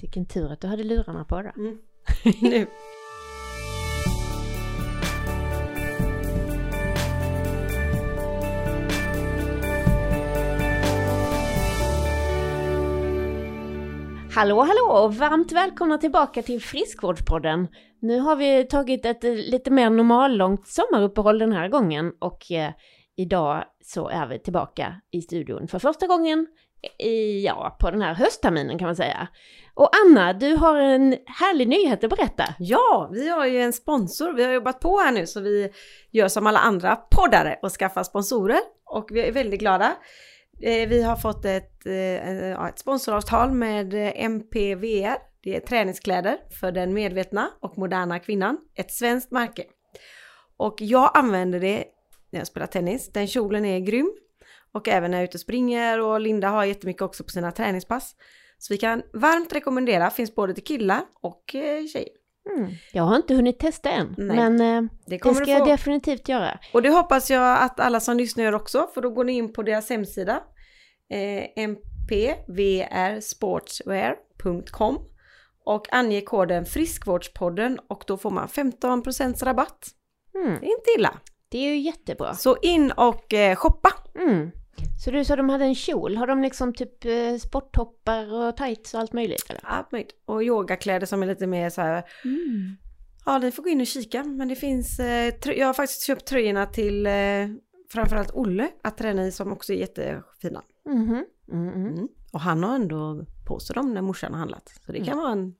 Vilken tur att du hade lurarna på då. Mm. nu. Hallå hallå och varmt välkomna tillbaka till Friskvårdspodden. Nu har vi tagit ett eh, lite mer normallångt sommaruppehåll den här gången och eh, idag så är vi tillbaka i studion för första gången i, ja, på den här höstterminen kan man säga. Och Anna, du har en härlig nyhet att berätta. Ja, vi har ju en sponsor. Vi har jobbat på här nu så vi gör som alla andra poddare och skaffar sponsorer. Och vi är väldigt glada. Eh, vi har fått ett, eh, ett sponsoravtal med eh, MPVR. Det är träningskläder för den medvetna och moderna kvinnan. Ett svenskt märke. Och jag använder det när jag spelar tennis. Den kjolen är grym. Och även när jag är ute och springer och Linda har jättemycket också på sina träningspass. Så vi kan varmt rekommendera, finns både till killar och eh, tjejer. Mm. Jag har inte hunnit testa än, Nej. men eh, Det det ska jag definitivt göra. Och det hoppas jag att alla som lyssnar gör också, för då går ni in på deras hemsida. Eh, mpvrsportswear.com och anger koden friskvårdspodden och då får man 15% rabatt. Mm. Det är inte illa. Det är ju jättebra. Så in och eh, shoppa. Mm. Så du sa de hade en kjol, har de liksom typ eh, sporttoppar och tights och allt möjligt eller? Allt möjligt. Och yogakläder som är lite mer så här. Mm. Ja, ni får gå in och kika. Men det finns, eh, jag har faktiskt köpt tröjorna till eh, framförallt Olle att träna i som också är jättefina. Mm, mm. Mm. Och han har ändå på sig dem när morsan har handlat. Så det kan vara en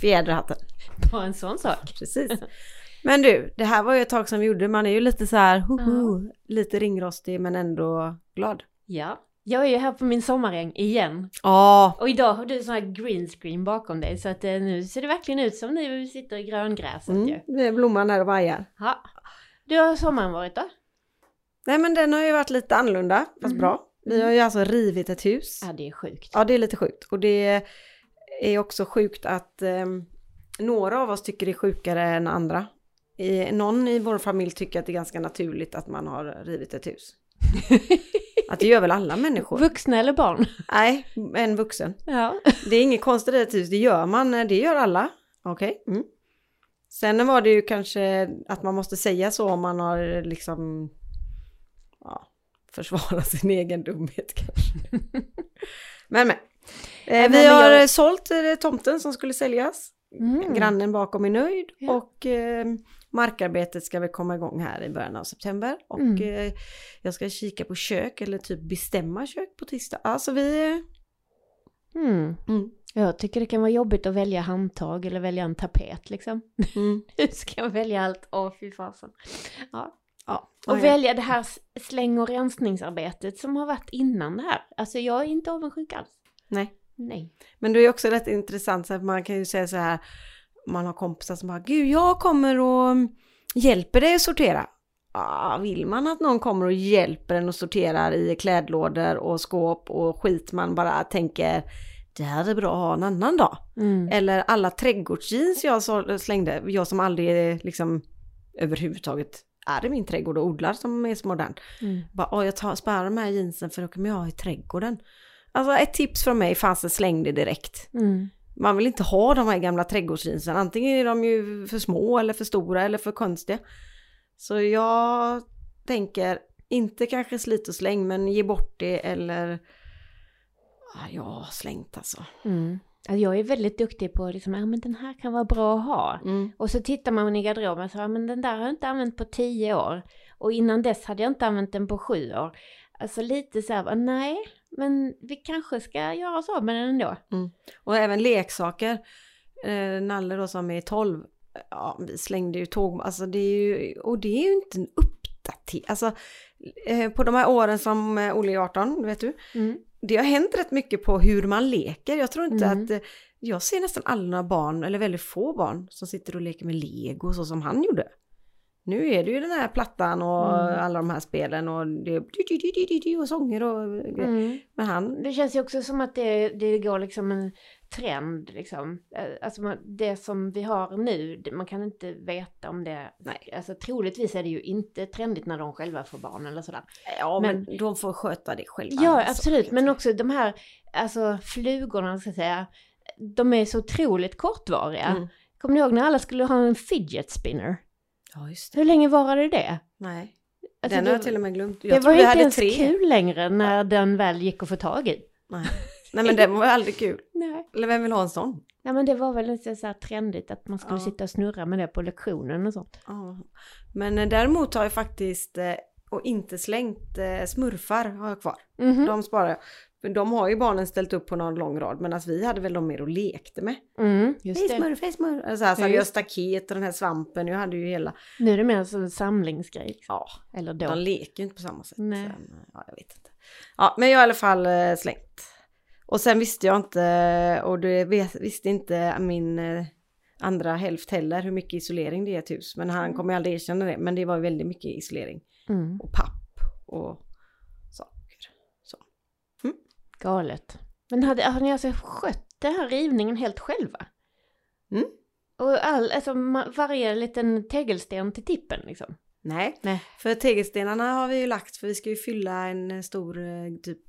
fjäder i hatten. Bara en sån sak. Precis. Men du, det här var ju ett tag som vi gjorde. Man är ju lite så här, hoho, lite ringrostig men ändå glad. Ja. Jag är ju här på min sommaräng igen. Ja, Och idag har du sån här green screen bakom dig så att eh, nu ser det verkligen ut som du sitter i gröngräset ju. mm, det är blomman där och vajar. Ja. Du har sommaren varit då? Nej men den har ju varit lite annorlunda, fast Mhm. bra. Vi har ju alltså rivit ett hus. Ja, det är sjukt. Ja, det är lite sjukt. Och det är också sjukt att eh, några av oss tycker det är sjukare än andra. I, någon i vår familj tycker att det är ganska naturligt att man har rivit ett hus. Att det gör väl alla människor? Vuxna eller barn? Nej, en vuxen. Ja. Det är inget konstigt i ett hus, det gör man, det gör alla. Okej. Mm. Sen var det ju kanske att man måste säga så om man har liksom ja, försvara sin egen dumhet kanske. men men. Eh, vi har jag- sålt eh, tomten som skulle säljas. Mm. Grannen bakom är nöjd Ja. och eh, markarbetet ska väl komma igång här i början av september. Och Mm. eh, jag ska kika på kök eller typ bestämma kök på tisdag. Alltså vi... Mm. Mm. Jag tycker det kan vara jobbigt att välja handtag eller välja en tapet liksom. Mm. Ska jag välja allt, åh fy fasen. Ja. Ja. Och ja. välja det här släng och rensningsarbetet som har varit innan det här. Alltså jag är inte avundsjuk alls. Nej. Nej. Men det är också rätt intressant, så att man kan ju säga så här, man har kompisar som bara, gud jag kommer och hjälper dig att sortera. Ah, vill man att någon kommer och hjälper en och sorterar i klädlådor och skåp och skit man bara tänker, det här är bra att ha en annan dag. Mm. Eller alla trädgårdsjeans jag slängde, jag som aldrig liksom överhuvudtaget är i min trädgård och odlar som är så modern. Mm. Bara, åh, jag tar, sparar de här jeansen för då kommer jag ha i trädgården. Alltså ett tips från mig fanns det släng det direkt. Mm. Man vill inte ha de här gamla trädgårdsjeansen. Antingen är de ju för små eller för stora eller för konstiga. Så jag tänker inte kanske slit och släng men ge bort det eller ah, har slängt alltså. Mm. Alltså jag är väldigt duktig på liksom, ja men den här kan vara bra att ha. Mm. Och så tittar man i garderoben och så, ja men den där har jag inte använt på tio år. Och innan dess hade jag inte använt den på sju år. Alltså lite så här, nej, men vi kanske ska göra så med den ändå. Och även leksaker. Eh, Nalle då som är 12. Ja, vi slängde ju tåg. Alltså det är ju, och det är ju inte en uppdatering. Alltså eh, på de här åren som eh, Olle är 18, vet du. Mm. Det har hänt rätt mycket på hur man leker. Jag tror inte Mm. att... Jag ser nästan alla barn, eller väldigt få barn, som sitter och leker med lego så som han gjorde. Nu är det ju den här plattan och Mm. alla de här spelen och det är och sånger och. Mm. Men han, Det känns ju också som att det, det går liksom en trend liksom. Eh, Alltså det som vi har nu, man kan inte veta om det... Nej. Alltså troligtvis är det ju inte trendigt när de själva får barn eller sådär. ja men, Men- de får sköta det själva. Ja, absolut. Men också de här, alltså flugorna, ska jag säga. de är så otroligt kortvariga. Mm. Kommer ni ihåg när alla skulle ha en fidget spinner? Ja, just det. Hur länge varade det? Nej, Alltså, den har jag till och med glömt. Jag det var inte ens tre. kul längre när den väl gick att få tag i. Nej. Nej, men den var aldrig kul. Nej. Eller vem vill ha en sån? Ja men det var väl lite så här trendigt att man skulle Ja. sitta och snurra med det på lektionen och sånt. Ja. Men eh, däremot har jag faktiskt eh, och inte slängt eh, smurfar har jag kvar. Mhm. De sparar jag. För de har ju barnen ställt upp på någon lång rad medan vi hade väl de mer och lekte med. Mm, just Hej smurf, hej smurf. Så här, så Ja, staket och den här svampen. Jag hade ju hela. Nu är det mer som en samlingsgrej. liksom. Ja, Eller då. de leker ju inte på samma sätt. Nej. Sen, ja, jag vet inte. Ja, men jag har i alla fall eh, slängt. Och sen visste jag inte, och det visste inte min eh, andra hälft heller, hur mycket isolering det är i ett hus. Men han kommer ju aldrig erkänna det, men det var väldigt mycket isolering. Mm, Och papp och. Galet. Men hade, har ni alltså skött den här rivningen helt själva? Mm. Och all, alltså varje liten tegelsten till tippen liksom? Nej, Nej. för tegelstenarna har vi ju lagt för vi ska ju fylla en stor eh, typ,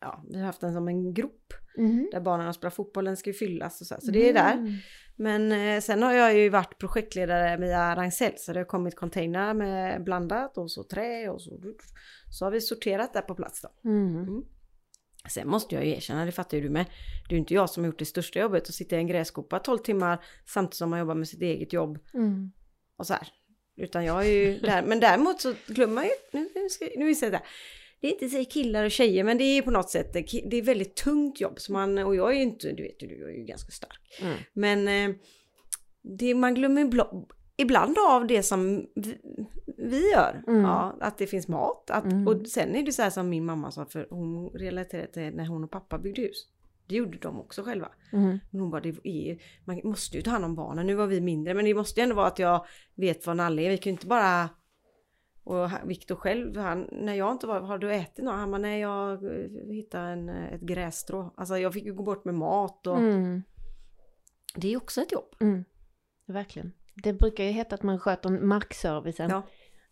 ja, vi har haft den som en grop Mhm. där barnen har spelat fotboll, den ska ju fyllas och så. Så det är där. Mm. Men eh, sen har jag ju varit projektledare via Ragn-Sells så det har kommit container med blandat och så trä och så. Så har vi sorterat där på plats då. Mm. Sen måste jag ju erkänna, det fattar ju du med. Det är ju inte jag som har gjort det största jobbet att sitta i en gräskopa 12 timmar samtidigt som man jobbar med sitt eget jobb Mm. och så här. Utan jag är ju där. Men däremot så glömmer man ju, nu, nu, ska, nu vill jag säga det här. Det är inte så killar och tjejer men det är på något sätt, det är väldigt tungt jobb. Så man, och jag är ju inte, du vet ju, du är ju ganska stark. Mm. Men eh, det, man glömmer ibla- ibland av det som vi, vi gör. Mm. Ja, att det finns mat. Att, Mm. Och sen är det så här som min mamma sa, för hon relaterade till när hon och pappa byggde hus. Det gjorde de också själva. Mm. Men hon bara, det är, man måste ju ta hand om barnen. Nu var vi mindre, men det måste ju ändå vara att jag vet vad Nalle är. Vi kan ju inte bara... Och Viktor själv, han, när jag inte var, har du ätit något? Han bara, nej jag eh, hittade en, eh, ett grässtrå. Alltså jag fick ju gå bort med mat och Mm. det är ju också ett jobb. Mm. Verkligen. Det brukar ju heta att man sköter markservicen. Ja.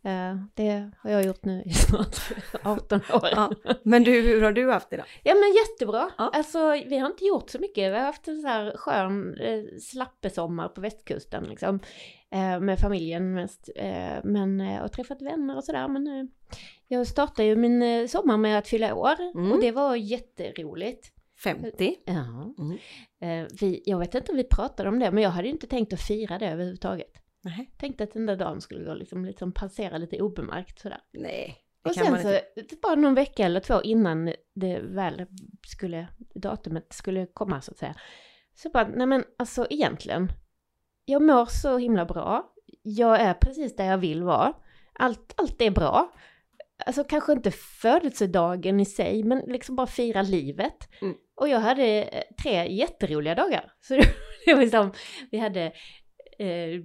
Eh, det har jag gjort nu i snart 18 år. Ja. Men du, hur har du haft det då? Ja men jättebra. Ja. Alltså vi har inte gjort så mycket. Vi har haft en så här skön eh, slappesommar på västkusten liksom. Eh, med familjen mest. Men, och träffat vänner och sådär. Men jag startade ju min sommar med att fylla år. Mm. Och det var jätteroligt. 50? Ja. Mm. Eh, vi, jag vet inte om vi pratade om det, men jag hade inte tänkt att fira det överhuvudtaget. Nej. Tänkte att den där dagen skulle gå liksom, liksom passera lite obemärkt sådär. Nej. Och sen så, bara någon vecka eller två innan det väl skulle, datumet skulle komma så att säga. Så bara, nej men alltså egentligen, jag mår så himla bra. Jag är precis där jag vill vara. Allt, allt är bra. Alltså kanske inte födelsedagen i sig, men liksom bara fira livet. Mm. Och jag hade eh, tre jätteroliga dagar. Så det, var liksom, vi hade eh,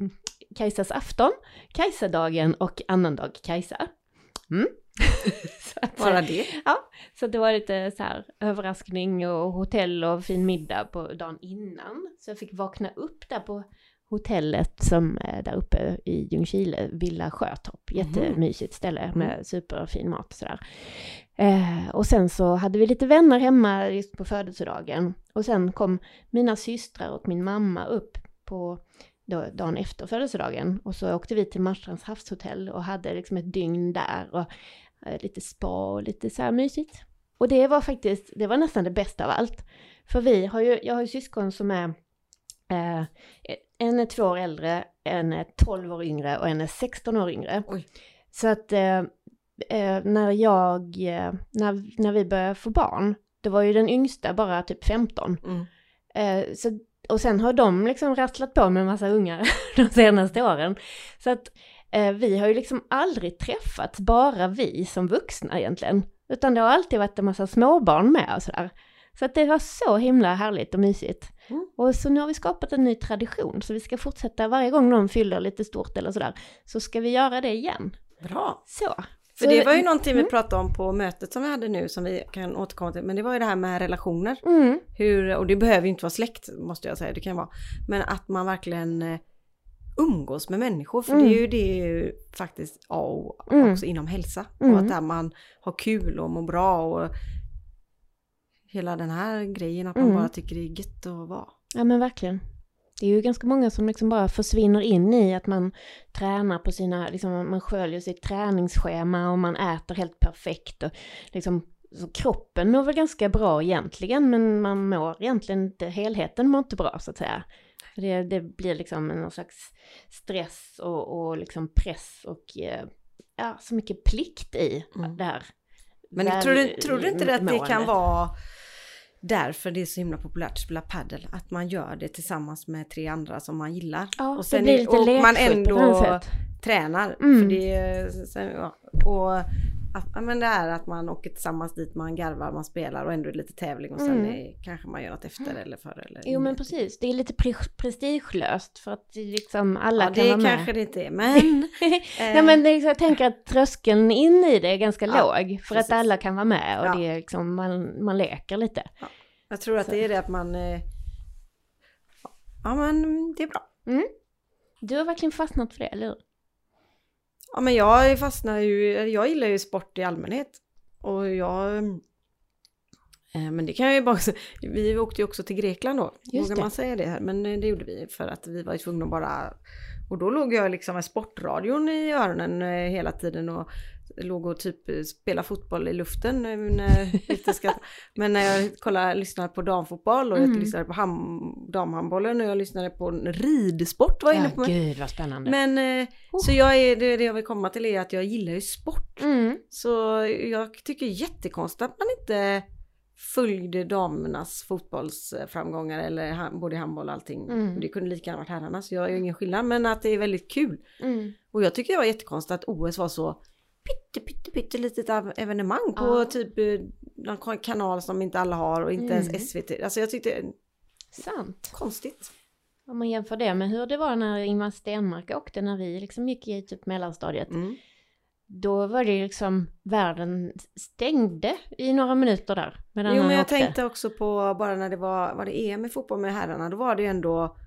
Kajsas afton, Kajsadagen och annandag Kajsa. Mm. så, att, Bara det. så det var lite så här överraskning och hotell och fin middag på dagen innan. Så jag fick vakna upp där på hotellet som är där uppe i Ljungskile, Villa Sjötorp. Jättemysigt ställe med superfin mat och sådär. Eh, och sen så hade vi lite vänner hemma just på födelsedagen. Och sen kom mina systrar och min mamma upp på då, dagen efter födelsedagen. Och så åkte vi till Marstrands havshotell och hade liksom ett dygn där. Och eh, lite spa och lite så här mysigt. Och det var faktiskt, det var nästan det bästa av allt. För vi har ju, jag har ju syskon som är, eh, en är två år äldre, en är 12 år yngre och en är 16 år yngre. Oj. Så att eh, eh, när jag, eh, när, när vi började få barn, då var ju den yngsta bara typ 15. Mm. Eh, så, och sen har de liksom rasslat på med en massa ungar de senaste åren. Så att eh, vi har ju liksom aldrig träffats, bara vi som vuxna egentligen. Utan det har alltid varit en massa småbarn med och sådär. Så att det var så himla härligt och mysigt. Mm. Och så nu har vi skapat en ny tradition, så vi ska fortsätta varje gång någon fyller lite stort eller sådär, så ska vi göra det igen. Bra. Så. För det var ju någonting vi Mm. pratade om på mötet som vi hade nu som vi kan återkomma till. Men det var ju det här med relationer. Mm, Hur, och det behöver ju inte vara släkt måste jag säga, det kan vara. Men att man verkligen eh, umgås med människor. För Mm. det är ju det faktiskt A och Mm. också inom hälsa. Mm. Och att där man har kul och mår bra och hela den här grejen att man Mm. bara tycker det är gött att vara. Ja men verkligen. Det är ju ganska många som liksom bara försvinner in i att man tränar på sina, liksom man sköljer sitt träningsschema och man äter helt perfekt och liksom så kroppen mår väl ganska bra egentligen men man mår egentligen inte, helheten mår inte bra så att säga. Det, det blir liksom någon slags stress och, och liksom press och eh, ja, så mycket plikt i Mm. det här. Men tror, du, tror du inte att det kan vara därför det är så himla populärt att spela padel? Att man gör det tillsammans med tre andra som man gillar. Ja, och sen det blir lite och man ändå tränar. Mm. För det, sen, ja, och att, ja, men det här att man åker tillsammans dit, man garvar, man spelar och ändå är det lite tävling och sen Mm. är, kanske man gör något efter eller före. Eller Jo men precis, det är lite pre- prestigelöst för att det liksom alla Ja, kan det vara med. kanske det inte är, men... Nej men det så jag tänker att tröskeln in i det är ganska Ja, låg för precis. att alla kan vara med och Ja. det är liksom, man, man leker lite. Jag tror att Så. det är det att man... eh, Ja men det är bra. Du har verkligen fastnat för det, eller hur? Ja men jag fastnar ju, jag gillar ju sport i allmänhet. Och jag... eh, Men det kan jag ju bara säga, vi åkte ju också till Grekland då. Just Vågar det. man säga det här? Men eh, det gjorde vi för att vi var ju tvungna att bara... Och då låg jag liksom med sportradion i öronen eh, hela tiden och låg och typ eh, spela fotboll i luften. eh, När, lite skratt. Men när jag kollade, lyssnade på damfotboll och jag Mm. lyssnade på ham, damhandbollen och jag lyssnade på ridsport var jag inne på. Ja, gud vad spännande. Men eh, Oh. så jag är, det, det jag vill komma till är att jag gillar ju sport. Mm. Så jag tycker jättekonstigt att man inte följde damernas fotbollsframgångar eller han- både handboll och allting. Mm. Det kunde lika gärna varit herrarna så jag gör ingen skillnad men att det är väldigt kul. Mm. Och jag tycker det var jättekonstigt att OS var så pytte pytte pytte litet evenemang på Ja. typ eh, någon kanal som inte alla har och inte Mm. ens SVT. Alltså jag tyckte Sant. konstigt. Om man jämför det med hur det var när Ingmar Stenmark åkte när vi liksom gick i typ mellanstadiet. Mm. Då var det liksom världen stängde i några minuter där. Medan Jo men jag åkte. tänkte också på bara när det var, var det EM i fotboll med herrarna, då var det ju ändå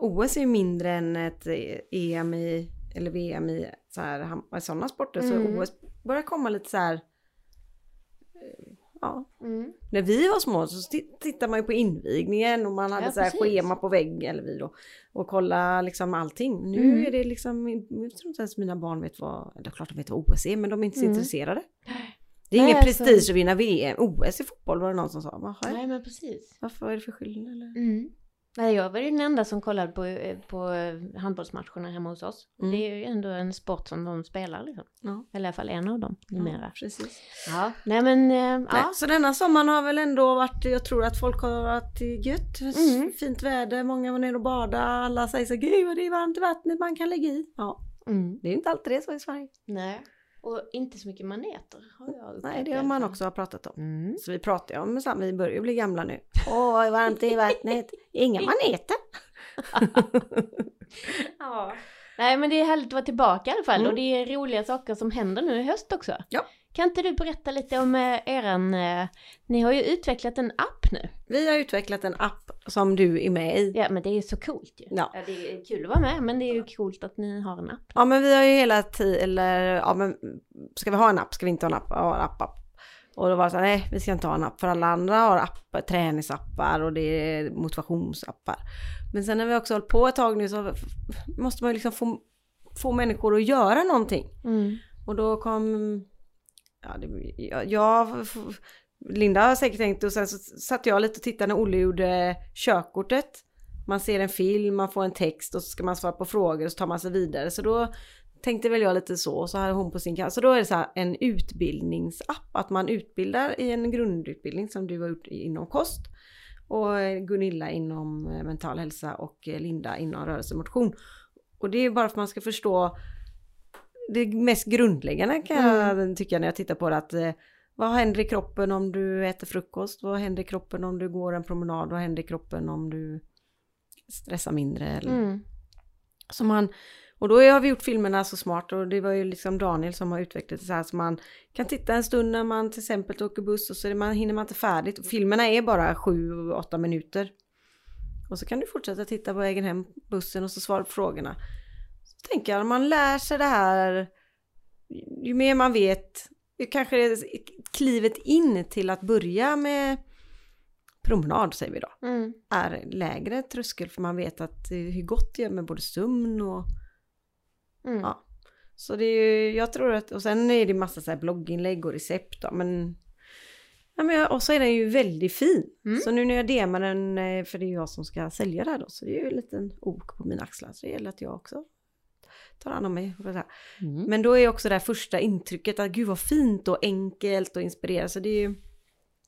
OS är ju mindre än ett EM i, eller VM i så här, sådana sporter. Mm. Så OS börjar komma lite så här, eh, ja. Mm. När vi var små så tit- tittade man ju på invigningen och man hade Ja, så här precis. schema på väggen, eller vi då, och kolla liksom allting. Nu Mm. är det liksom, jag tror inte ens mina barn vet vad, eller klart de vet vad OS är, men de är inte så Mm. intresserade. Det är Nej, ingen alltså- prestige att vinna VM, OS i fotboll var det någon som sa. Jaha, Nej men precis. varför är det för skillnad eller? Nej, jag var ju den enda som kollade på, eh, på eh, handbollsmatcherna hemma hos oss. Mm. Det är ju ändå en sport som de spelar liksom. Ja. Eller i alla fall en av dem numera. Ja, precis. Ja, nej men eh, Nej, ja. så denna sommaren har väl ändå varit, jag tror att folk har varit gött, Mm. fint väder, många var nere och badade, alla säger så gud vad det är varmt i vattnet man kan lägga i. Ja, Mm. det är inte alltid det så i Sverige. Nej. Och inte så mycket maneter har jag upplevt Nej, det har man också pratat om. Mm. Så vi pratar ju om vi börjar ju bli gamla nu. Åh, vad varmt i vattnet. Inga maneter. Ja. Nej men det är härligt att vara tillbaka i alla fall Mm. och det är roliga saker som händer nu i höst också. Ja. Kan inte du berätta lite om eh, eran, eh, ni har ju utvecklat en app nu. Vi har utvecklat en app som du är med i. Ja men det är ju så coolt ju. Ja. det är kul att vara med men det är ju coolt att ni har en app. Ja men vi har ju hela tiden, eller ja men ska vi ha en app, ska vi inte ha en app? Ja, en app, app. Och då var det så här, nej vi ska inte ha en app för alla andra har appar, träningsappar och det är motivationsappar. Men sen när vi också hållit på ett tag nu så måste man ju liksom få, få människor att göra någonting. Mm. Och då kom, ja, det, jag, jag, Linda har säkert tänkt och sen så satt jag lite och tittade när Olle gjorde körkortet. Man ser en film, man får en text och så ska man svara på frågor och så tar man sig vidare. Så då tänkte väl jag lite så och så hade hon på sin kant. Så då är det så här en utbildningsapp, att man utbildar i en grundutbildning som du har gjort inom kost. Och eh, Gunilla inom eh, mental hälsa och eh, Linda inom rörelsemotion. Och det är bara för att man ska förstå det mest grundläggande kan jag tycka när jag tittar på det att eh, vad händer i kroppen om du äter frukost? Vad händer i kroppen om du går en promenad? Vad händer i kroppen om du stressar mindre? Eller? Mm. Så man, och då har vi gjort filmerna så smart och det var ju liksom Daniel som har utvecklat det så här så man kan titta en stund när man till exempel åker buss och så man, hinner man inte färdigt. Och filmerna är bara 7-8 minuter. Och så kan du fortsätta titta på vägen hem, bussen och så svara på frågorna. Tänker jag, man lär sig det här, ju mer man vet kanske klivet in till att börja med promenad säger vi då, Mm. är lägre tröskel för man vet att eh, hur gott det gör med både sömn och Mm. Ja. Så det är ju, jag tror att, och sen är det massa så här blogginlägg och recept då, men Ja, men och så är den ju väldigt fin. Mm. Så nu när jag DMar den, eh, för det är jag som ska sälja det här då, så det är ju en liten ok på mina axlar. Så det gäller att jag också tar hand om mig. Mm. Men då är också det här första intrycket att gud vad fint och enkelt och inspirerande. Så det är ju,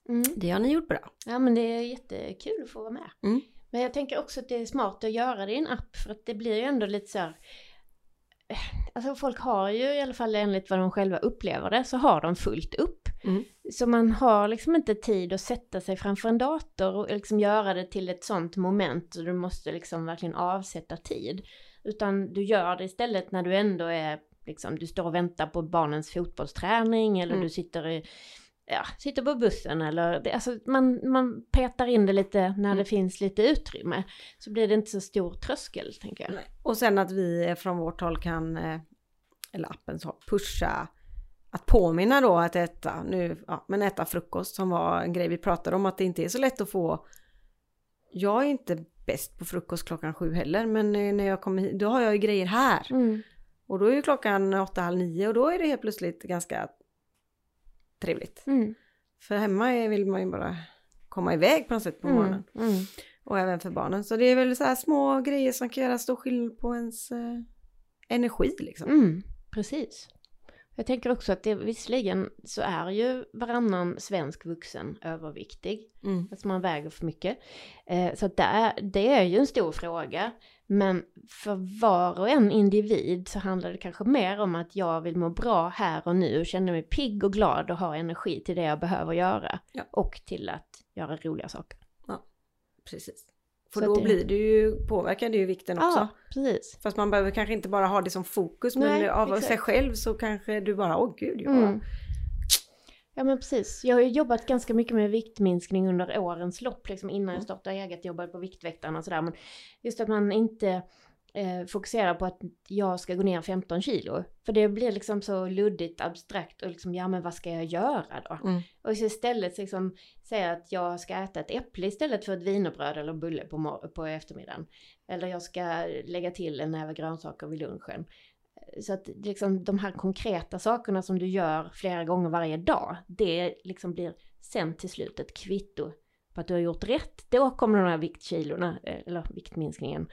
Mm. det har ni gjort bra. Ja men det är jättekul att få vara med. Mm. Men jag tänker också att det är smart att göra det i en app för att det blir ju ändå lite så här. eh, Alltså folk har ju i alla fall enligt vad de själva upplever det så har de fullt upp. Mm. Så man har liksom inte tid att sätta sig framför en dator och liksom göra det till ett sånt moment och du måste liksom verkligen avsätta tid. Utan du gör det istället när du ändå är liksom, du står och väntar på barnens fotbollsträning eller Mm. du sitter i ja, sitter på bussen eller det, alltså man, man petar in det lite när Mm. det finns lite utrymme. Så blir det inte så stor tröskel tänker jag. Och sen att vi från vårt håll kan, eh, eller appens håll, pusha att påminna då att äta, nu, ja, men äta frukost som var en grej vi pratade om att det inte är så lätt att få. Jag är inte bäst på frukost klockan sju heller men eh, när jag kommer hit, då har jag ju grejer här. Mm. Och då är ju klockan åtta, halv nio och då är det helt plötsligt ganska trevligt. Mm. För hemma vill man ju bara komma iväg på något sätt på morgonen. Mm. Mm. Och även för barnen. Så det är väl så här små grejer som kan göra stor skillnad på ens eh, energi liksom. Mm. Precis. Jag tänker också att det visserligen så är ju varannan svensk vuxen överviktig. Mm. Alltså man väger för mycket. Eh, så att det, är, det är ju en stor fråga. Men för var och en individ så handlar det kanske mer om att jag vill må bra här och nu och känna mig pigg och glad och ha energi till det jag behöver göra. Ja. Och till att göra roliga saker. Precis. För då det- blir det ju, påverkar det ju vikten också. Ja, precis. Fast man behöver kanske inte bara ha det som fokus men Nej, av exakt. sig själv så kanske du bara, åh gud, jag Mm. Ja men precis. Jag har ju jobbat ganska mycket med viktminskning under årens lopp, liksom innan jag Mm. startade eget, jobbade på Viktväktarna och sådär. Men just att man inte eh, fokuserar på att jag ska gå ner 15 kilo. För det blir liksom så luddigt, abstrakt och liksom, ja men vad ska jag göra då? Mm. Och istället liksom säga att jag ska äta ett äpple istället för ett wienerbröd eller bulle på, på eftermiddagen. Eller jag ska lägga till en näve grönsaker vid lunchen. Så att liksom de här konkreta sakerna som du gör flera gånger varje dag, det liksom blir sen till slut ett kvitto på att du har gjort rätt. Då kommer de här viktkilorna, eh, eller viktminskningen,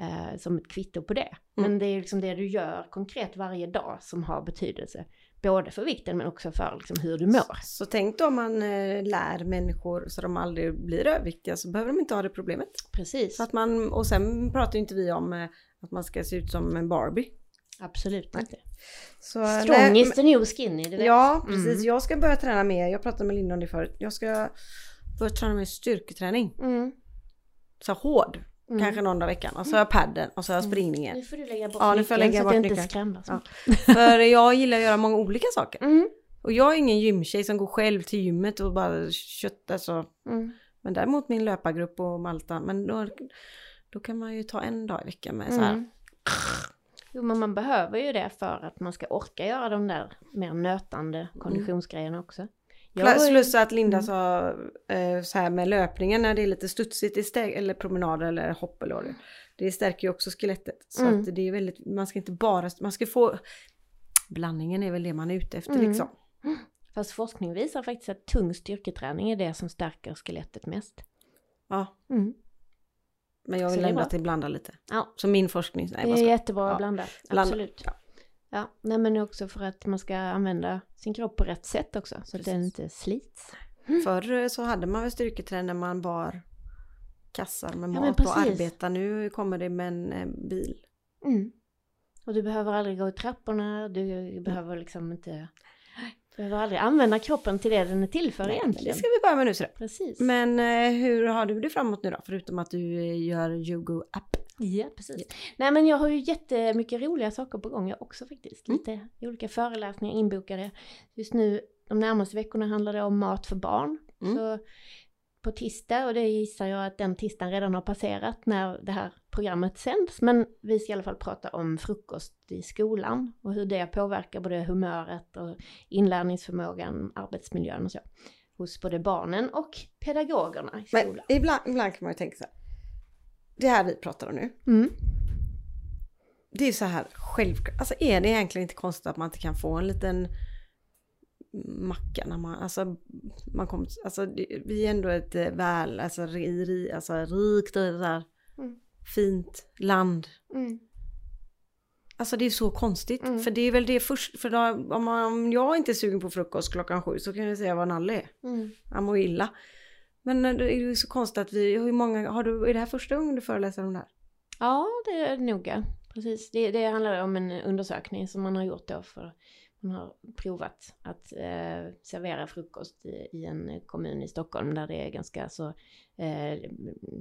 eh, som ett kvitto på det. Men Mm. det är liksom det du gör konkret varje dag som har betydelse. Både för vikten men också för liksom hur du mår. Så tänk då om man eh, lär människor så de aldrig blir överviktiga så behöver de inte ha det problemet. Precis, Så att man, och sen pratar ju inte vi om eh, att man ska se ut som en Barbie. absolut inte. Så, nej, Strong is the new skinny, du vet. Ja, precis. Mm. Jag ska börja träna mer. Jag pratade med Linda om det förut. Jag ska börja träna mer styrketräning. Mm. Så hård. Mm. Kanske någon dag i veckan. Och så har jag padden och så har jag springningen. Nu får du lägga bort Ja, nu får jag lägga så bort att jag inte skrämmas. Ja. För jag gillar att göra många olika saker. Mm. Och jag är ingen gymtjej som går själv till gymmet och bara köttar så. Mm. Men däremot min löpargrupp och Malta. Men då, då kan man ju ta en dag i veckan med så här. Mm. Jo, men man behöver ju det för att man ska orka göra de där mer nötande konditionsgrejerna också. Jag Plus att Linda Mm. sa eh, så här med löpningen när det är lite studsigt, det stär- eller promenader eller hopp eller vad det. Det stärker ju också skelettet. Så Mm. att det är väldigt, man ska inte bara, man ska få, blandningen är väl det man är ute efter Mm. liksom. Fast forskning visar faktiskt att tung styrketräning är det som stärker skelettet mest. Ja, Mm. men jag vill ändå att det blandar lite. Ja, Så min forskning, nej det är jättebra Ja. Blanda, Absolut. ja. Ja, nej men också för att man ska använda sin kropp på rätt sätt också. Så att den Precis. inte slits. Förr eh, så hade man väl styrketräning när man bar kassar med men mat och precis. arbeta. Nu kommer det med en eh, bil. Mm. Och du behöver aldrig gå i trapporna, du behöver liksom inte... Du behöver aldrig använda kroppen till det den är till för Nej, egentligen. Det ska vi börja med nu så. Precis. Men eh, hur har du det framåt nu då? Förutom att du gör Yogo app. Ja, precis. Nej men jag har ju jättemycket roliga saker på gång jag också faktiskt. Mm. Lite olika föreläsningar inbokade. Just nu, de närmaste veckorna handlar det om mat för barn. Mm. Så på tisdag och det gissar jag att den tisdagen redan har passerat när det här programmet sänds. Men vi ska i alla fall prata om frukost i skolan och hur det påverkar både humöret och inlärningsförmågan, arbetsmiljön och så. Hos både barnen och pedagogerna i Men skolan. ibland, ibland kan man ju tänka så här. Det här vi pratar om nu. Mm. Det är så här självklart. Alltså är det egentligen inte konstigt att man inte kan få en liten macka när man, alltså, man kommer, alltså det- vi är ändå ett eh, väl, alltså, ri, ri, alltså rikt här, Mm. fint land. Mm. Alltså det är så konstigt. Mm. För det är väl det först, för då, om, man, om jag inte är sugen på frukost klockan sju så kan jag säga vad Nalle är. Mm. Han mår illa. Men eh, det är ju så konstigt att vi, hur många, har du, är det här första gången du föreläser om det här? Ja, det är det nog. Precis. Det, det handlar om en undersökning som man har gjort då för man har provat att eh, servera frukost i, i en kommun i Stockholm där det är ganska så, eh,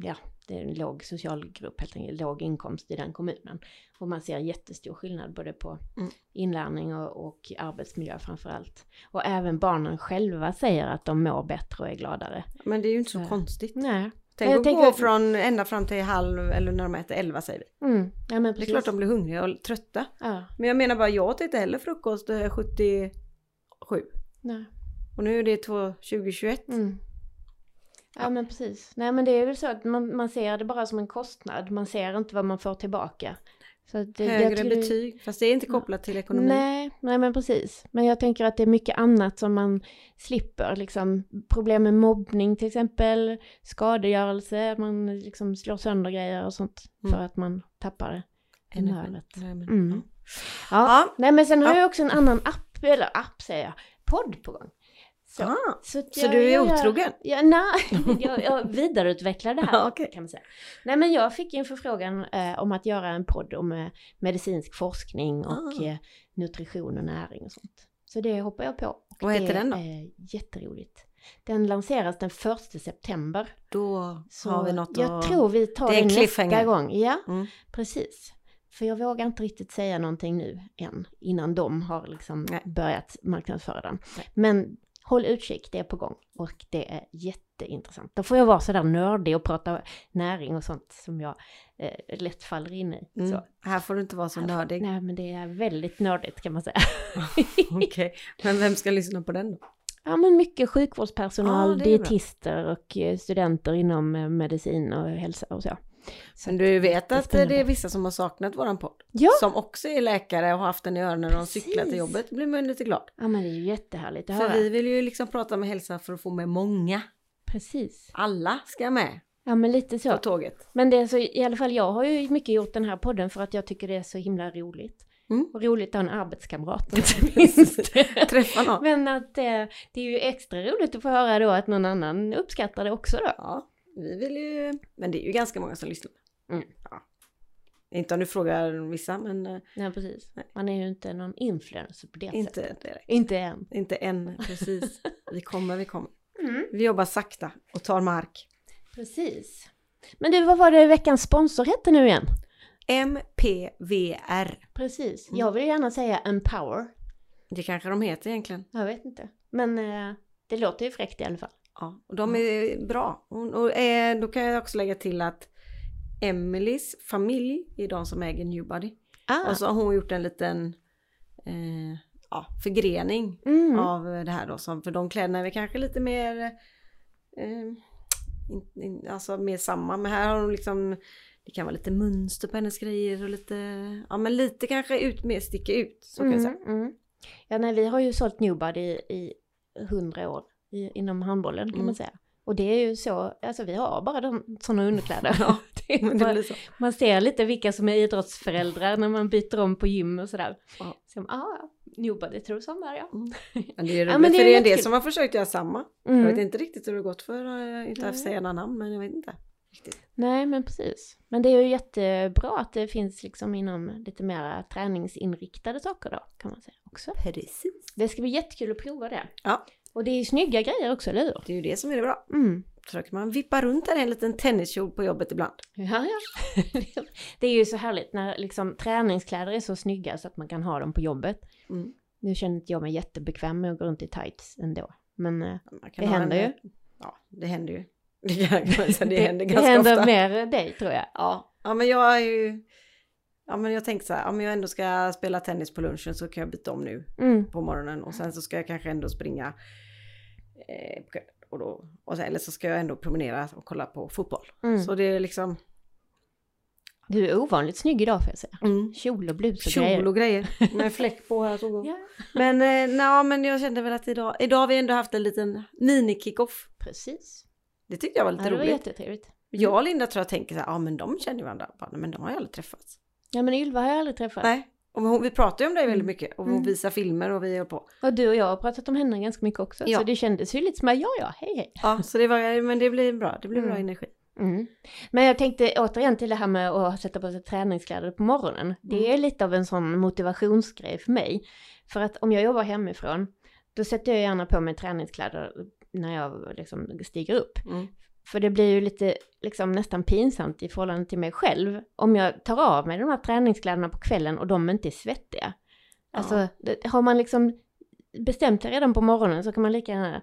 ja, det är en låg socialgrupp helt enkelt, låg inkomst i den kommunen. Och man ser jättestor skillnad både på Mm. inlärning och, och arbetsmiljö framför allt. Och även barnen själva säger att de mår bättre och är gladare. Men det är ju inte så Så. konstigt. Nej. Tänk att tänker gå från ända fram till halv eller när de äter elva säger vi. Mm. Ja, men Det är klart de blir hungriga och trötta. Ja, Men jag menar bara, jag åt inte heller frukost eh, 77. nej. Och nu är det två- 2021. Mm. Ja men precis. Nej men det är väl så att man, man ser det bara som en kostnad. Man ser inte vad man får tillbaka. Det, Högre det- betyg. Fast det är inte kopplat till ekonomi. Nej, nej men precis. Men jag tänker att det är mycket annat som man slipper. Liksom, problem med mobbning till exempel, skadegörelse, man liksom slår sönder grejer och sånt för Mm. att man tappar humöret. Mm. ja. Ja. Ja. Nej men sen har Ja. jag också en annan app, eller app säger jag, podd på gång. Så, Ah, så, att så jag- du är jag- otrogen? Ja, nej, jag, jag vidareutvecklar det här Ja, okej. kan man säga. Nej men jag fick en förfrågan eh, om att göra en podd om eh, medicinsk forskning och Ah. eh, nutrition och näring och sånt. Så det hoppar jag på. Och Vad heter det den då? är jätteroligt. Den lanseras den 1 september. Då Så har vi något jag att... tror vi tar Det nästa gång. Ja, Mm. precis. För jag vågar inte riktigt säga någonting nu än, innan de har liksom Nej. börjat marknadsföra den. Nej. Men håll utkik, det är på gång och det är jätteintressant. Då får jag vara sådär nördig och prata näring och sånt som jag eh, lätt faller in i. Mm. Här får du inte vara så nördig. Nej, men det är väldigt nördigt kan man säga. Okej, men vem ska lyssna på den då? Ja, men mycket sjukvårdspersonal, bra. dietister och eh, studenter inom eh, medicin och hälsa och så. Så Men du vet att det är vissa som har saknat våran podd. Ja. Som också är läkare och har haft den i öronen när de cyklar till jobbet. Blir man lite glad. Ja, men det är ju jättehärligt att För höra. vi vill ju liksom prata med hälsa för att få med många. Precis. Alla ska med Ja, men lite så. på tåget. Men det är så, i alla fall jag har ju mycket gjort den här podden för att jag tycker det är så himla roligt. Mm. Och roligt att ha en arbetskamrat inte minst. Träffa någon. Men att eh, det är ju extra roligt att få höra då att någon annan uppskattar det också då. Ja, vi vill ju... Men det är ju ganska många som lyssnar. Mm. Ja. Inte om du frågar vissa, men eh, Nej, precis. Nej. Man är ju inte någon influencer på det sättet. inte direkt. Inte än. Inte än, precis. Vi kommer, vi kommer. Mm. Vi jobbar sakta och tar mark. Precis. Men du, vad var det veckans sponsor hette nu igen? MPVR. Precis. Mm. Jag vill gärna säga Empower. Det kanske de heter egentligen. Jag vet inte. Men eh, det låter ju fräckt i alla fall. Ja, och de är bra. Och, eh, då kan jag också lägga till att Emelies familj är de som äger Newbody. Ah. Och så har hon gjort en liten eh, ja, förgrening mm. av det här då. Som, för de kläderna är kanske lite mer, eh, in, in, alltså mer samma. Men här har de liksom, det kan vara lite mönster på hennes grejer och lite, ja men lite kanske ut, mer sticka ut. Så kan jag säga. Mm, mm. Ja, nej, vi har ju sålt Newbody i hundra år i, inom handbollen kan Mm. man säga. Och det är ju så, alltså vi har bara de, sådana underkläder. Ja, Det är det blir så. man ser lite vilka som är idrottsföräldrar när man byter om på gym och sådär. Ja. Så, ah, ja, Newbody tror som där ja. Men det är roligt, Ja, men det är för det är en del som har försökt göra samma. Mm. Jag vet inte riktigt hur det gått för, uh, inte att Nej. säga några namn, men jag vet inte. Riktigt. Nej men precis. Men det är ju jättebra att det finns liksom inom lite mer träningsinriktade saker då kan man säga också. Precis. Det ska bli jättekul att prova det. Ja. Och det är snygga grejer också, eller hur? Det är ju det som är det bra. Mm. Så kan man vippa runt där i en liten tenniskjol på jobbet ibland. Ja, ja. det är ju så härligt när liksom träningskläder är så snygga så att man kan ha dem på jobbet. Mm. Nu känner inte jag mig jättebekväm med att gå runt i tights ändå. Men eh, Det händer en, ju. Ja, det händer ju. Det, kan, det, det händer det ganska händer ofta. mer dig tror jag. Ja. ja, men jag är ju... Ja, men jag tänkte så här, om jag ändå ska spela tennis på lunchen så kan jag byta om nu Mm. på morgonen och sen så ska jag kanske ändå springa. Eh, och då, och sen, eller så ska jag ändå promenera och kolla på fotboll. Mm. Så det är liksom Du är ovanligt snygg idag får jag säga. mm, Kjol och blus och kjol grejer. och grejer med fläck på här. Så. Ja. Men, eh, nej, men jag kände väl att idag, idag har vi ändå haft en liten mini-kickoff. Precis. Det tyckte jag var lite Ja, det var roligt. jättetrevligt. Jag och Linda tror jag tänker så här, ja men de känner ju varandra. Bara, "Nej, Men de har ju aldrig träffats. Ja men Ylva har jag aldrig träffat. Nej. Och hon, vi pratar ju om dig väldigt Mm. mycket och hon Mm. visar filmer och vi är på. Och du och jag har pratat om henne ganska mycket också. Ja. Så det kändes ju lite som att ja ja, hej hej. Ja, så det var, men det blir bra. Det blir bra Mm. energi. Mm. Men jag tänkte återigen till det här med att sätta på sig träningskläder på morgonen. Det Mm. är lite av en sån motivationsgrej för mig. För att om jag jobbar hemifrån, då sätter jag gärna på mig träningskläder när jag liksom stiger upp. Mm. För det blir ju lite liksom nästan pinsamt i förhållande till mig själv om jag tar av mig de här träningskläderna på kvällen och de inte är svettiga. Alltså, det, har man liksom bestämt sig redan på morgonen så kan man lika gärna,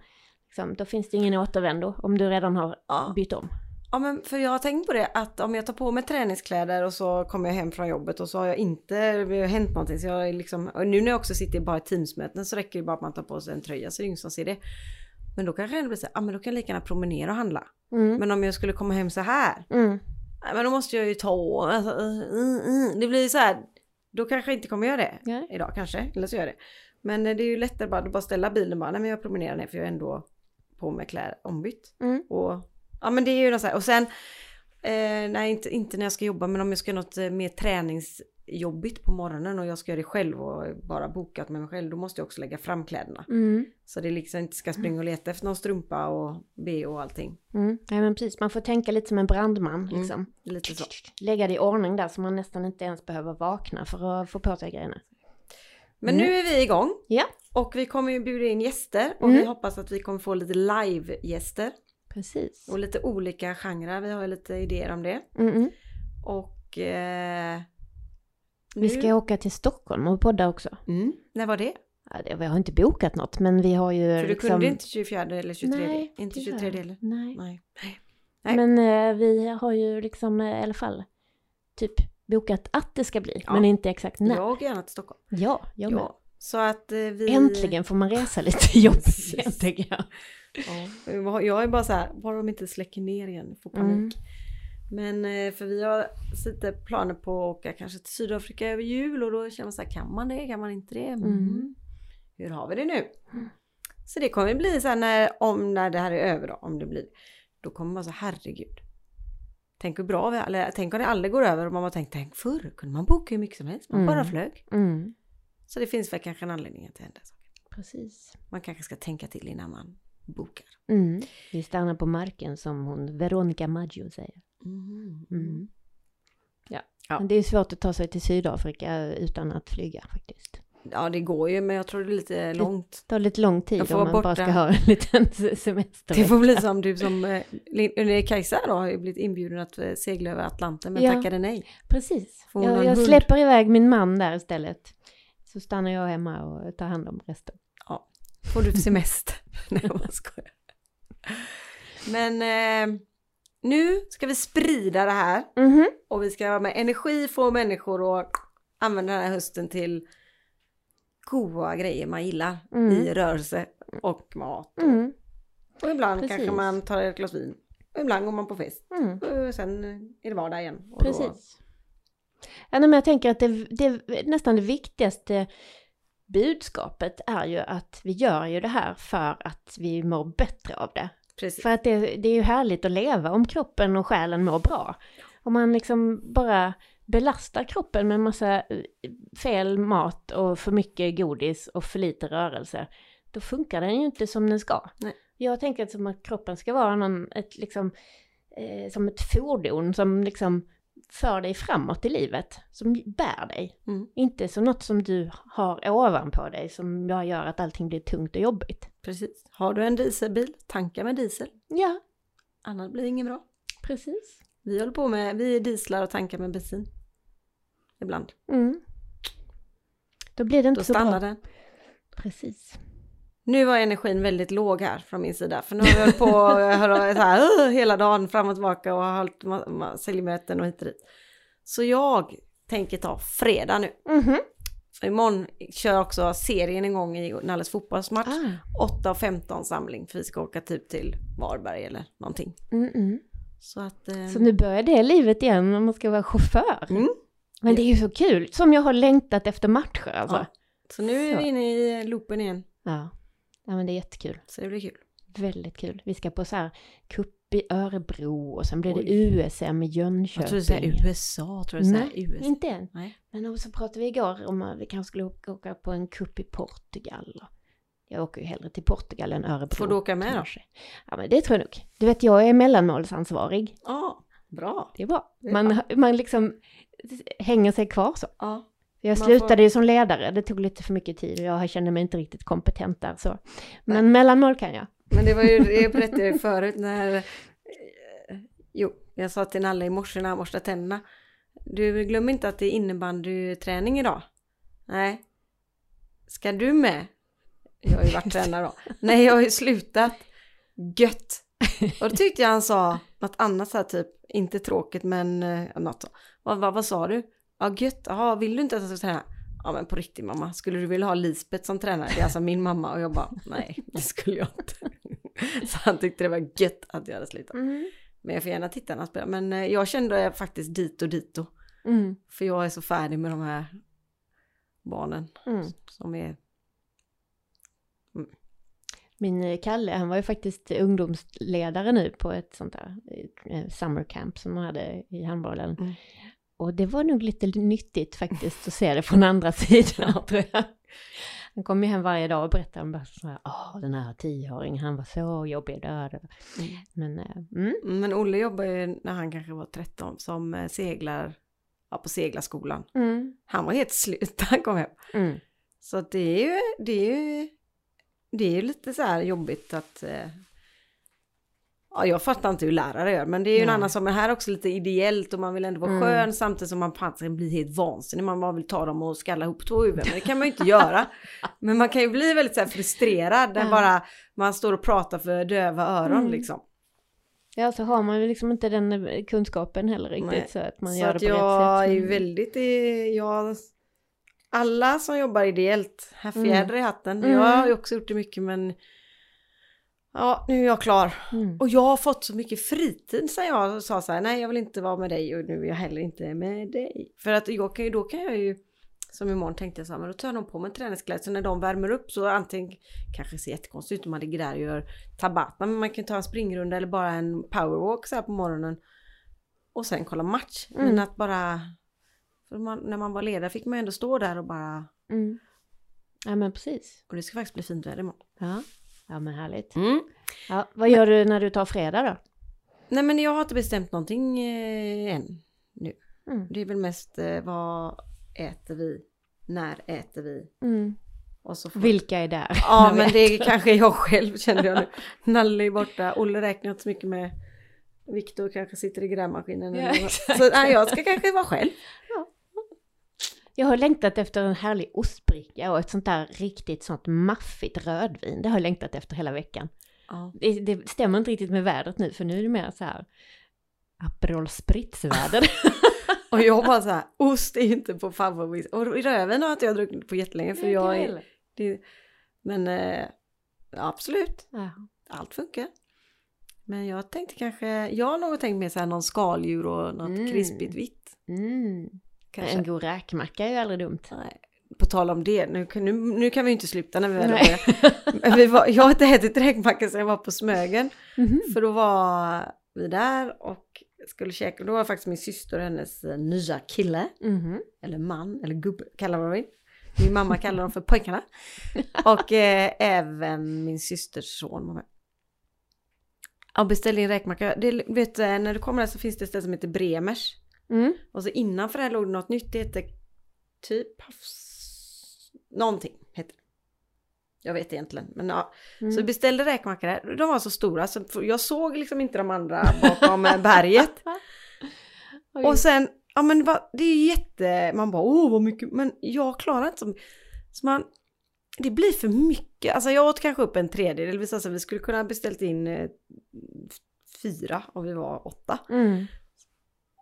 liksom, då finns det ingen återvändo om du redan har Ja. bytt om. ja, men för jag har tänkt på det att om jag tar på mig träningskläder och så kommer jag hem från jobbet och så har jag inte, det har hänt någonting. Så jag är liksom, och nu när jag också sitter bara i Teamsmöten så räcker det bara att man tar på sig en tröja så är det ingen som ser det. Men då kanske det blir så här, ja men då kan jag lika gärna promenera och handla. Mm. Men om jag skulle komma hem så här, Mm. men då måste jag ju ta, alltså, det blir så här, då kanske jag inte kommer göra det Nej. idag kanske, eller så gör jag det. Men eh, det är ju lättare bara att bara ställa bilen bara, nej men jag promenerar ner för jag är ändå på med kläder ombytt. Mm. Och ja men det är ju något så här, och sen, eh, nej inte, inte när jag ska jobba men om jag ska göra något eh, mer träningsjobbigt på morgonen och jag ska göra det själv och bara bokat med mig själv, då måste jag också lägga fram kläderna. Mm. Så det liksom inte ska springa och leta efter någon strumpa och be och allting. Mm. Ja men precis, man får tänka lite som en brandman Mm. liksom. Lite så. Lägga det i ordning där så man nästan inte ens behöver vakna för att få på sig grejerna. Men Mm. nu är vi igång. Ja, Och vi kommer ju bjuda in gäster och Mm. vi hoppas att vi kommer få lite live-gäster. precis. Och lite olika genrer, vi har ju lite idéer om det. Mm -mm. Och... Eh, Vi ska åka till Stockholm och podda också. Mm, när var det? Ja, vi har inte bokat något men vi har ju För du liksom... kunde inte 24 eller 23? Nej, inte tyvärr. 23 heller? Nej. Nej. Nej. Men eh, vi har ju liksom eh, i alla fall typ bokat att det ska bli, Ja. men inte exakt när. Ja, Jag åker gärna till Stockholm. ja jag med. Ja. Så att eh, vi... Äntligen får man resa lite jobbigt tänker jag. Ja. Jag är bara så här, bara de inte släcker ner igen, får panik. Mm. Men eh, för vi har lite planer på att åka kanske till Sydafrika över jul och då känner man så här, kan man det, kan man inte det? Mm. Mm. Hur har vi det nu? Mm. Så det kommer bli så här när, om, när det här är över då, om det blir, då kommer man så herregud. Tänk hur bra vi eller tänk om det aldrig går över och man har tänkt, tänk förr kunde man boka hur mycket som helst, man Mm. bara flög. Mm. Så det finns väl kanske en anledning att det händer. Precis. Man kanske ska tänka till innan man bokar. Mm. Vi stannar på marken som hon Veronica Maggio säger. Mm. Mm. Ja. Ja. Men det är svårt att ta sig till Sydafrika utan att flyga faktiskt. Ja det går ju men jag tror det är lite långt. Det tar lite lång tid om man bara ska ha en liten se- semester. Det får bli som du som, eh, eller Kajsa då har ju blivit inbjuden att eh, segla över Atlanten men Ja. tackade nej. Precis. Jag, jag släpper iväg min man där istället. Så stannar jag hemma och tar hand om resten. Får du semester? nej jag skojar. Men eh, nu ska vi sprida det här Mhm. och vi ska med energi få människor att använda den här hösten till goda grejer man gillar Mm. i rörelse och mat. Mm. Och ibland Precis. kanske man tar ett glas vin. Och ibland går man på fest. Mm. Och sen är det vardag igen. Och Då, Precis. Ja, men jag tänker att det, det nästan det viktigaste budskapet är ju att vi gör ju det här för att vi mår bättre av det. precis. För att det, det är ju härligt att leva om kroppen och själen mår bra. Om man liksom bara belastar kroppen med massa eh, fel mat och för mycket godis och för lite rörelse, då funkar den ju inte som den ska. Nej. Jag tänker som att kroppen ska vara någon, ett, liksom, eh, som ett fordon som liksom för dig framåt i livet, som bär dig. Mm. Inte som något som du har ovanpå dig som bara gör att allting blir tungt och jobbigt. precis. Har du en dieselbil, tanka med diesel. Ja, Annars blir det inget bra. precis. Vi håller på med, vi dieslar och tankar med bensin. Ibland. Mm. Då blir det inte Då så stannar bra. den. Precis. Nu var energin väldigt låg här från min sida. För nu har vi hållit på och hör så här, hela dagen fram och tillbaka och har hållit säljmöten och hit och dit. Så jag tänker ta fredag nu. Mhm. Så imorgon kör jag också serien igång i Nalles fotbollsmatch. Ah. 8 och 15 samling för vi ska åka typ till Varberg eller någonting. Mm, mm. Så att... Eh, Så nu börjar det livet igen när man ska vara chaufför. mm, Men det är ju så kul, som jag har längtat efter matcher alltså. Ja. så nu är vi inne i loopen igen. Ja. Ja, men det är jättekul. Så det blir kul. Väldigt kul. Vi ska på så här cup i Örebro och sen blir det Oj. USM i Jönköping. Jag tror du säger USA, tror du Nej, USA. inte än. Nej. Men så pratade vi igår om att vi kanske skulle åka- på en cup i Portugal. Jag åker ju hellre till Portugal än Örebro. Får du åka med då? Ja, men det tror jag nog. Du vet, jag är mellanmålsansvarig. Ja, bra. Det är bra. Det är Man, man liksom hänger sig kvar så. Ja. Jag Man slutade får- ju som ledare, det tog lite för mycket tid och jag kände mig inte riktigt kompetent där så. Men mellanmål kan jag. Men det var ju, jag berättade ju förut när, eh, jo, jag sa till Nalle i morse när han borstade tänderna. Du glöm inte att det är innebandyträning idag. Nej. Ska du med? Jag har ju varit tränare då. Nej, jag har ju slutat. Gött. Och då tyckte jag han sa något annat så här typ, inte tråkigt men eh, något. Vad, vad, vad sa du? Ja, gött. Jaha, vill du inte att jag ska träna? Ja, men på riktigt mamma, skulle du vilja ha Lisbeth som tränare? Det är alltså min mamma och jag bara, nej, det skulle jag inte. Så han tyckte det var gött att jag hade slutat. Men jag får gärna titta när han spelar. Men eh, jag kände faktiskt dit och dit och Mm. För jag är så färdig med de här barnen Mm. som är... Min eh, Kalle, han var ju faktiskt ungdomsledare nu på ett sånt där eh, summer camp som de hade i handbollen. Mm. Och det var nog lite nyttigt faktiskt att se det från andra sidan tror jag. Han kom ju hem varje dag och berättade om bara så här, åh den här tioåringen, han var så jobbig där. Mm. Men, eh, mm, Men Olle jobbar ju när han kanske var 13 som eh, seglar ja, på seglarskolan. mm, Han var helt slut när han kom hem. mm. Så det är ju, det är ju, det är ju lite så här jobbigt att... Ja, jag fattar inte hur lärare gör, men det är ju en annan sak. Men här är också lite ideellt och man vill ändå vara Mm. skön samtidigt som man fan blir helt vansinnig. Man bara vill ta dem och skalla ihop två huvuden, men det kan man ju inte göra. Men man kan ju bli väldigt så frustrerad när Ja. bara man står och pratar för döva öron Mm. liksom. Ja, så har man ju liksom inte den eh, kunskapen heller riktigt Nej. så att man så gör att det på jag rätt sätt. är ju väldigt, jag, alla som jobbar ideellt, här Mm. fjäder i hatten. Mm. Jag har ju också gjort det mycket men ja, nu är jag klar. Mm. Och jag har fått så mycket fritid sen jag sa så här, nej jag vill inte vara med dig och nu är jag heller inte med dig. För att jag kan ju, då kan jag ju, som imorgon tänkte jag så här, men då tar nog på mig träningskläder så när de värmer upp så antingen, kanske ser jättekonstigt ut om man ligger där och gör tabata, men man kan ta en springrunda eller bara en powerwalk så här på morgonen. Och sen kolla match. Men Mm. att bara, man, när man var ledare fick man ändå stå där och bara, Mm. Ja, men precis. och det ska faktiskt bli fint väder imorgon. Ja, ja men härligt. Mm. Ja, vad gör du när du tar fredag då? Nej men jag har inte bestämt någonting eh, än. Mm. Det är väl mest eh, vad äter vi, när äter vi Mm. och så får... Vilka är där? Ja men det är kanske jag själv kände jag nu. Nalle är borta, Olle räknar inte så mycket med. Viktor kanske sitter i grävmaskinen. Ja, så nej, jag ska kanske vara själv. Jag har längtat efter en härlig ostbricka och ett sånt där riktigt sånt maffigt rödvin. Det har jag längtat efter hela veckan. Ja. Det, det stämmer inte riktigt med vädret nu för nu är det mer så här Aperol Spritz-väder. Och jag bara så här, ost är inte på favorit. Och rödvin har inte jag druckit på jättelänge för jag är... Det, men eh, absolut, Ja. allt funkar. Men jag tänkte kanske, jag har nog tänkt mer så här någon skaldjur och något Mm. krispigt vitt. Mm. Kanske. En god räkmacka är ju aldrig dumt. Nej. På tal om det, nu, kan- nu, nu kan vi ju inte sluta när vi väl. Men vi var, Jag har inte ätit räkmacka sedan jag var på Smögen. Mhm. För då var vi där och skulle käka. Då var faktiskt min syster och hennes eh, nya kille. Mhm. Eller man, eller gubbe, kallar man vill. Min mamma kallar dem för pojkarna. Och eh, även min systers son var med. Ja, beställde in räkmacka. Det, vet, när du kommer där så finns det ett ställe som heter Bremers. Mm. Och så innanför det här låg det något nytt. Det heter typ havs... Någonting heter det. Jag vet egentligen. Men ja. Mm. Så vi beställde räkmackor. De var så stora så jag såg liksom inte de andra bakom eh, berget. Oj. Och sen, ja men det, är ju jätte, man bara åh vad mycket, men jag klarar inte så, så man, det blir för mycket. Alltså jag åt kanske upp en tredjedel. Alltså, vi skulle kunna ha beställt in eh, fyra och vi var åtta. Mm.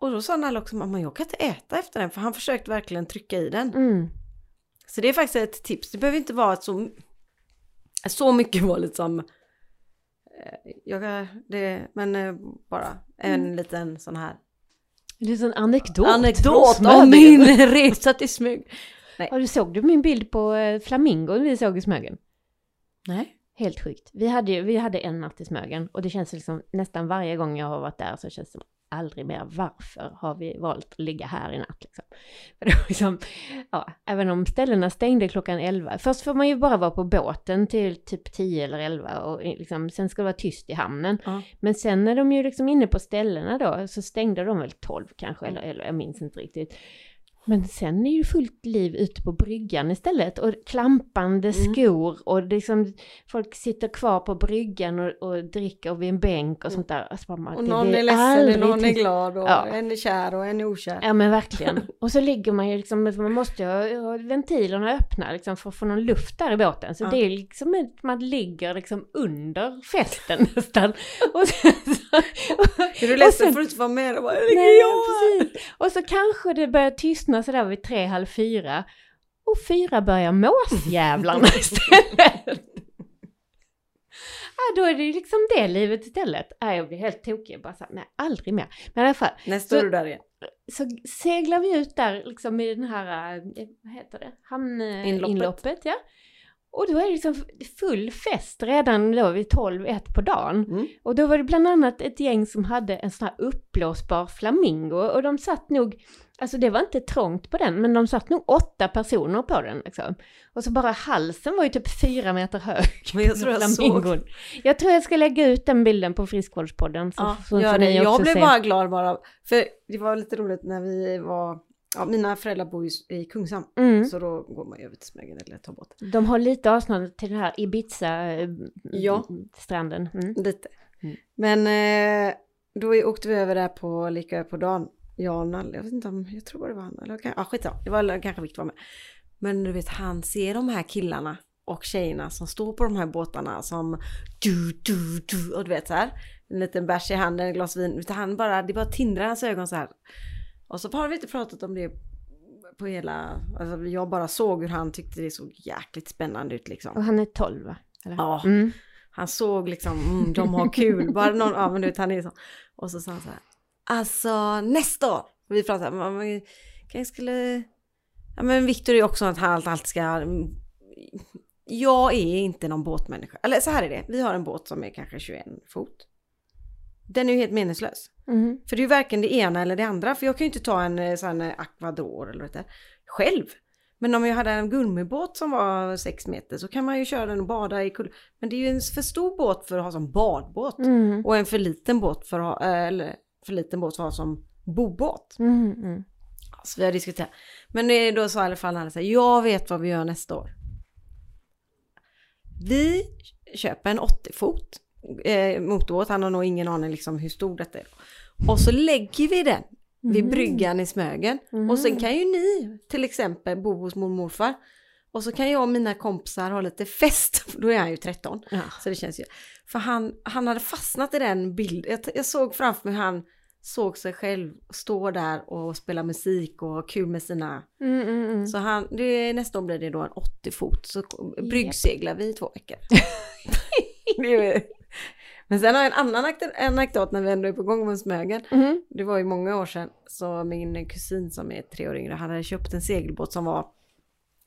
Och då sa Nalle också, mamma jag kan inte äta efter den för han försökte verkligen trycka i den. Mm. Så det är faktiskt ett tips. Det behöver inte vara ett så, så mycket var liksom, jag, det, men eh, bara en Mm. liten sån här En liten anekdot. anekdot om Smögen. min resa till Smög. Har du såg du min bild på eh, flamingon vi såg i Smögen? Nej. Helt sjukt. Vi hade, vi hade en natt i Smögen och det känns liksom nästan varje gång jag har varit där så känns det som aldrig mer varför har vi valt att ligga här i natt liksom. Liksom, ja, även om ställena stängde klockan 11. Först får man ju bara vara på båten till typ 10 eller 11 och liksom, sen ska det vara tyst i hamnen. Ja. Men sen är de ju liksom inne på ställena då så stängde de väl 12 kanske Mm. eller, eller jag minns inte riktigt. Men sen är ju fullt liv ute på bryggan istället och klampande Mm. skor och liksom folk sitter kvar på bryggan och, och dricker vid en bänk och sånt där. Alltså, bara, Mm. Och det- någon det är ledsen, aldrig någon är glad och Ja. en är kär och en är okär. Ja men verkligen. Och så ligger man ju liksom, man måste ju ha, ha ventilerna öppna liksom för att få någon luft där i båten. Så Ja. det är liksom att man ligger liksom under festen nästan. Och sen, så, Är du och ledsen sen- för att du inte var med? Och bara, Nej, ja. precis. Och så kanske det börjar tystna sådär vid tre, halv fyra. Och fyra börjar måsjävlarna istället. Ja, då är det ju liksom det livet istället. Ja, jag blir helt tokig. Jag Bara så, här, nej, aldrig mer. Men i alla fall, Nästa Så- är du där igen. så seglar vi ut där liksom i den här, eh, vad heter det, hamninloppet. Inloppet. ja. Och då är det liksom full fest redan då vid 12, ett på dagen. Mm. Och då var det bland annat ett gäng som hade en sån här uppblåsbar flamingo och de satt nog, alltså det var inte trångt på den, men de satt nog åtta personer på den liksom. Och så bara halsen var ju typ fyra meter hög. Men jag tror jag såg. Jag tror jag ska lägga ut den bilden på Friskvårdspodden. Så, Ja, så gör det. Jag blev se. bara glad bara. För det var lite roligt när vi var, ja mina föräldrar bor ju i Kungshamn. Mm. Så då går man ju över till Smögen eller tar båten. De har lite avstånd till den här Ja. Ibiza-stranden. Mm. Lite. Mm. Men eh, då åkte vi över där på, lika på dagen. Nalle, jag vet inte om, jag tror det var han. Eller, ja skitsamma, det var kanske Victor var med. Men du vet han ser de här killarna och tjejerna som står på de här båtarna som du, du, du och du vet så här. En liten bärs i handen, ett glas vin. Utan han bara, det bara tindrar hans ögon så här. Och så har vi inte pratat om det på hela, alltså jag bara såg hur han tyckte det såg jäkligt spännande ut liksom. Och han är 12 va? Eller? Ja. Mm. Han såg liksom, mm, de har kul, bara någon, ja men du vet han är så. Och så sa han så här, alltså nästa år, vi pratade, man, man kanske skulle, ja men Viktor är ju också att han allt, allt ska, jag är inte någon båtmänniska, eller så här är det, vi har en båt som är kanske 21 fot. Den är ju helt meningslös. Mm. För det är ju varken det ena eller det andra. För jag kan ju inte ta en eh, sån här Aquador eller vad det själv. Men om jag hade en gummibåt som var 6 meter så kan man ju köra den och bada i kull. Men det är ju en för stor båt för att ha som badbåt. Mm. Och en för liten båt för att ha, eh, eller för liten båt för att ha som bobåt. Mm. Mm. Så vi har diskuterat. Men då sa i alla fall han så här, jag vet vad vi gör nästa år. Vi köper en 80 fot eh, motorbåt, han har nog ingen aning liksom hur stor detta är. Och så lägger vi den vid Mm. bryggan i Smögen. Mm. Och sen kan ju ni till exempel bo hos mormor och morfar. Och så kan jag och mina kompisar ha lite fest, då är han ju 13. Ja. Så det känns ju. För han, han hade fastnat i den bilden. Jag, jag såg framför mig hur han såg sig själv stå där och spela musik och ha kul med sina... Mm, mm, mm. Så han, det, nästa år blir det då en 80 fot. Så bryggseglar vi i två veckor. men sen har jag en annan anekdot när vi ändå är på gång med Smögen. Mm. Det var ju många år sedan. Så min kusin som är tre år yngre hade köpt en segelbåt som var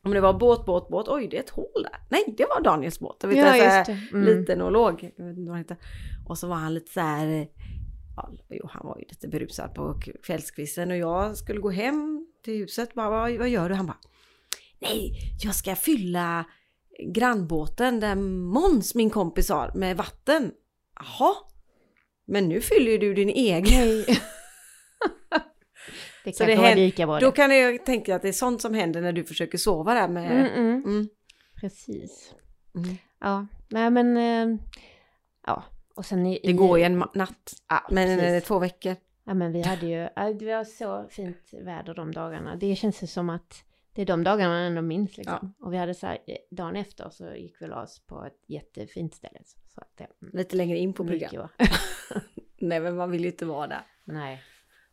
om det var båt, båt, båt, oj det är ett hål där. Nej, det var Daniels båt. Jag vet, Ja, ja, så. Mm. Liten och låg. Jag vet inte vad han heter. Och så var han lite så här, ja, jo, han var ju lite berusad på kvällskvisten och jag skulle gå hem till huset. Bara, vad, vad gör du? Han bara, nej, jag ska fylla grannbåten där Måns, min kompis, har med vatten. Jaha, men nu fyller ju du din egen. Nej. det Så det händer- lika bra Då det. kan jag tänka att det är sånt som händer när du försöker sova där med... Mm, mm. Mm. Precis. Mm. Ja, nej men... eh, ja, och sen i... Det går ju en natt, Ja, men precis. två veckor. Ja men vi hade ju, ja, det var så fint väder de dagarna. Det känns ju som att Det är de dagarna man ändå minns liksom. Och vi hade så här, eh, dagen efter så gick vi oss på ett jättefint ställe. Så att det, Lite längre in på bryggan. Nej men man vill ju inte vara där. Nej.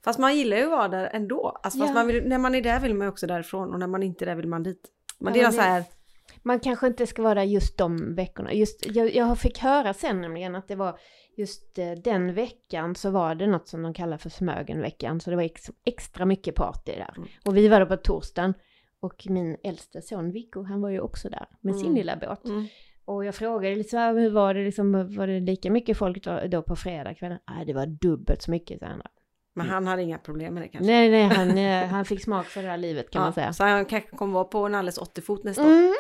Fast man gillar ju att vara där ändå. Alltså, Ja. man vill, när man är där vill man ju också därifrån och när man inte är där vill man dit. Men Ja, det är men så här, Man kanske inte ska vara där just de veckorna. Just, jag, jag fick höra sen nämligen att det var just eh, den veckan så var det något som de kallar för Smögenveckan. Så det var ex, extra mycket party där. Mm. Och vi var där på torsdagen. Och min äldsta son Viggo, han var ju också där med sin Mm. lilla båt. mm. Och jag frågade så här, hur var det liksom, var det lika mycket folk då, på fredagskvällen? Nej, det var dubbelt så mycket, sa han. Men han hade inga problem med det kanske. Nej, nej, han, eh, han fick smak för det här livet kan man säga. Så han kanske kommer vara på en alldeles 80 fot nästa år. Mm.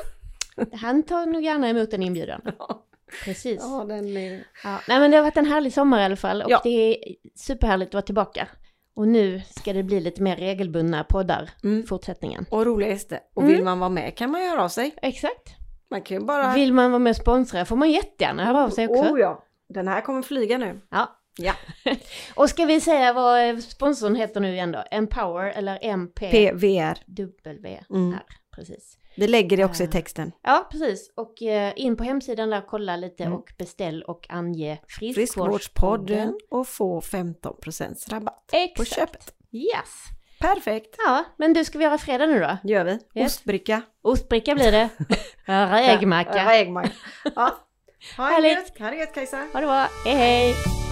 Han tar nog gärna emot en inbjudan. Precis. Ja, den är... Ja, nej men det har varit en härlig sommar i alla fall och Ja. det är superhärligt att vara tillbaka. Och nu ska det bli lite mer regelbundna poddar Mm. i fortsättningen. Och roliga gäster. Och Mm. vill man vara med kan man göra av sig. Exakt. Man kan ju bara... Vill man vara med och sponsra får man jättegärna höra av sig också. Oh ja, den här kommer flyga nu. Ja. Ja. Och ska vi säga vad sponsorn heter nu igen då? Empower eller MPW? PVR. Mm. Precis. Vi lägger det också i Eh. texten. Ja, precis. Och eh, in på hemsidan där, kolla lite Mm. och beställ och ange friskvårdspodden. Och få 15% rabatt på Exakt. köpet. Yes. Perfekt. Ja, men du, ska vi göra fredag nu då? Gör vi. Yes. Ostbricka. Ostbricka blir det. Rägmacka. Rägmacka. Ja. Det. Ha det gött Kajsa. Ha det bra. Hej hej!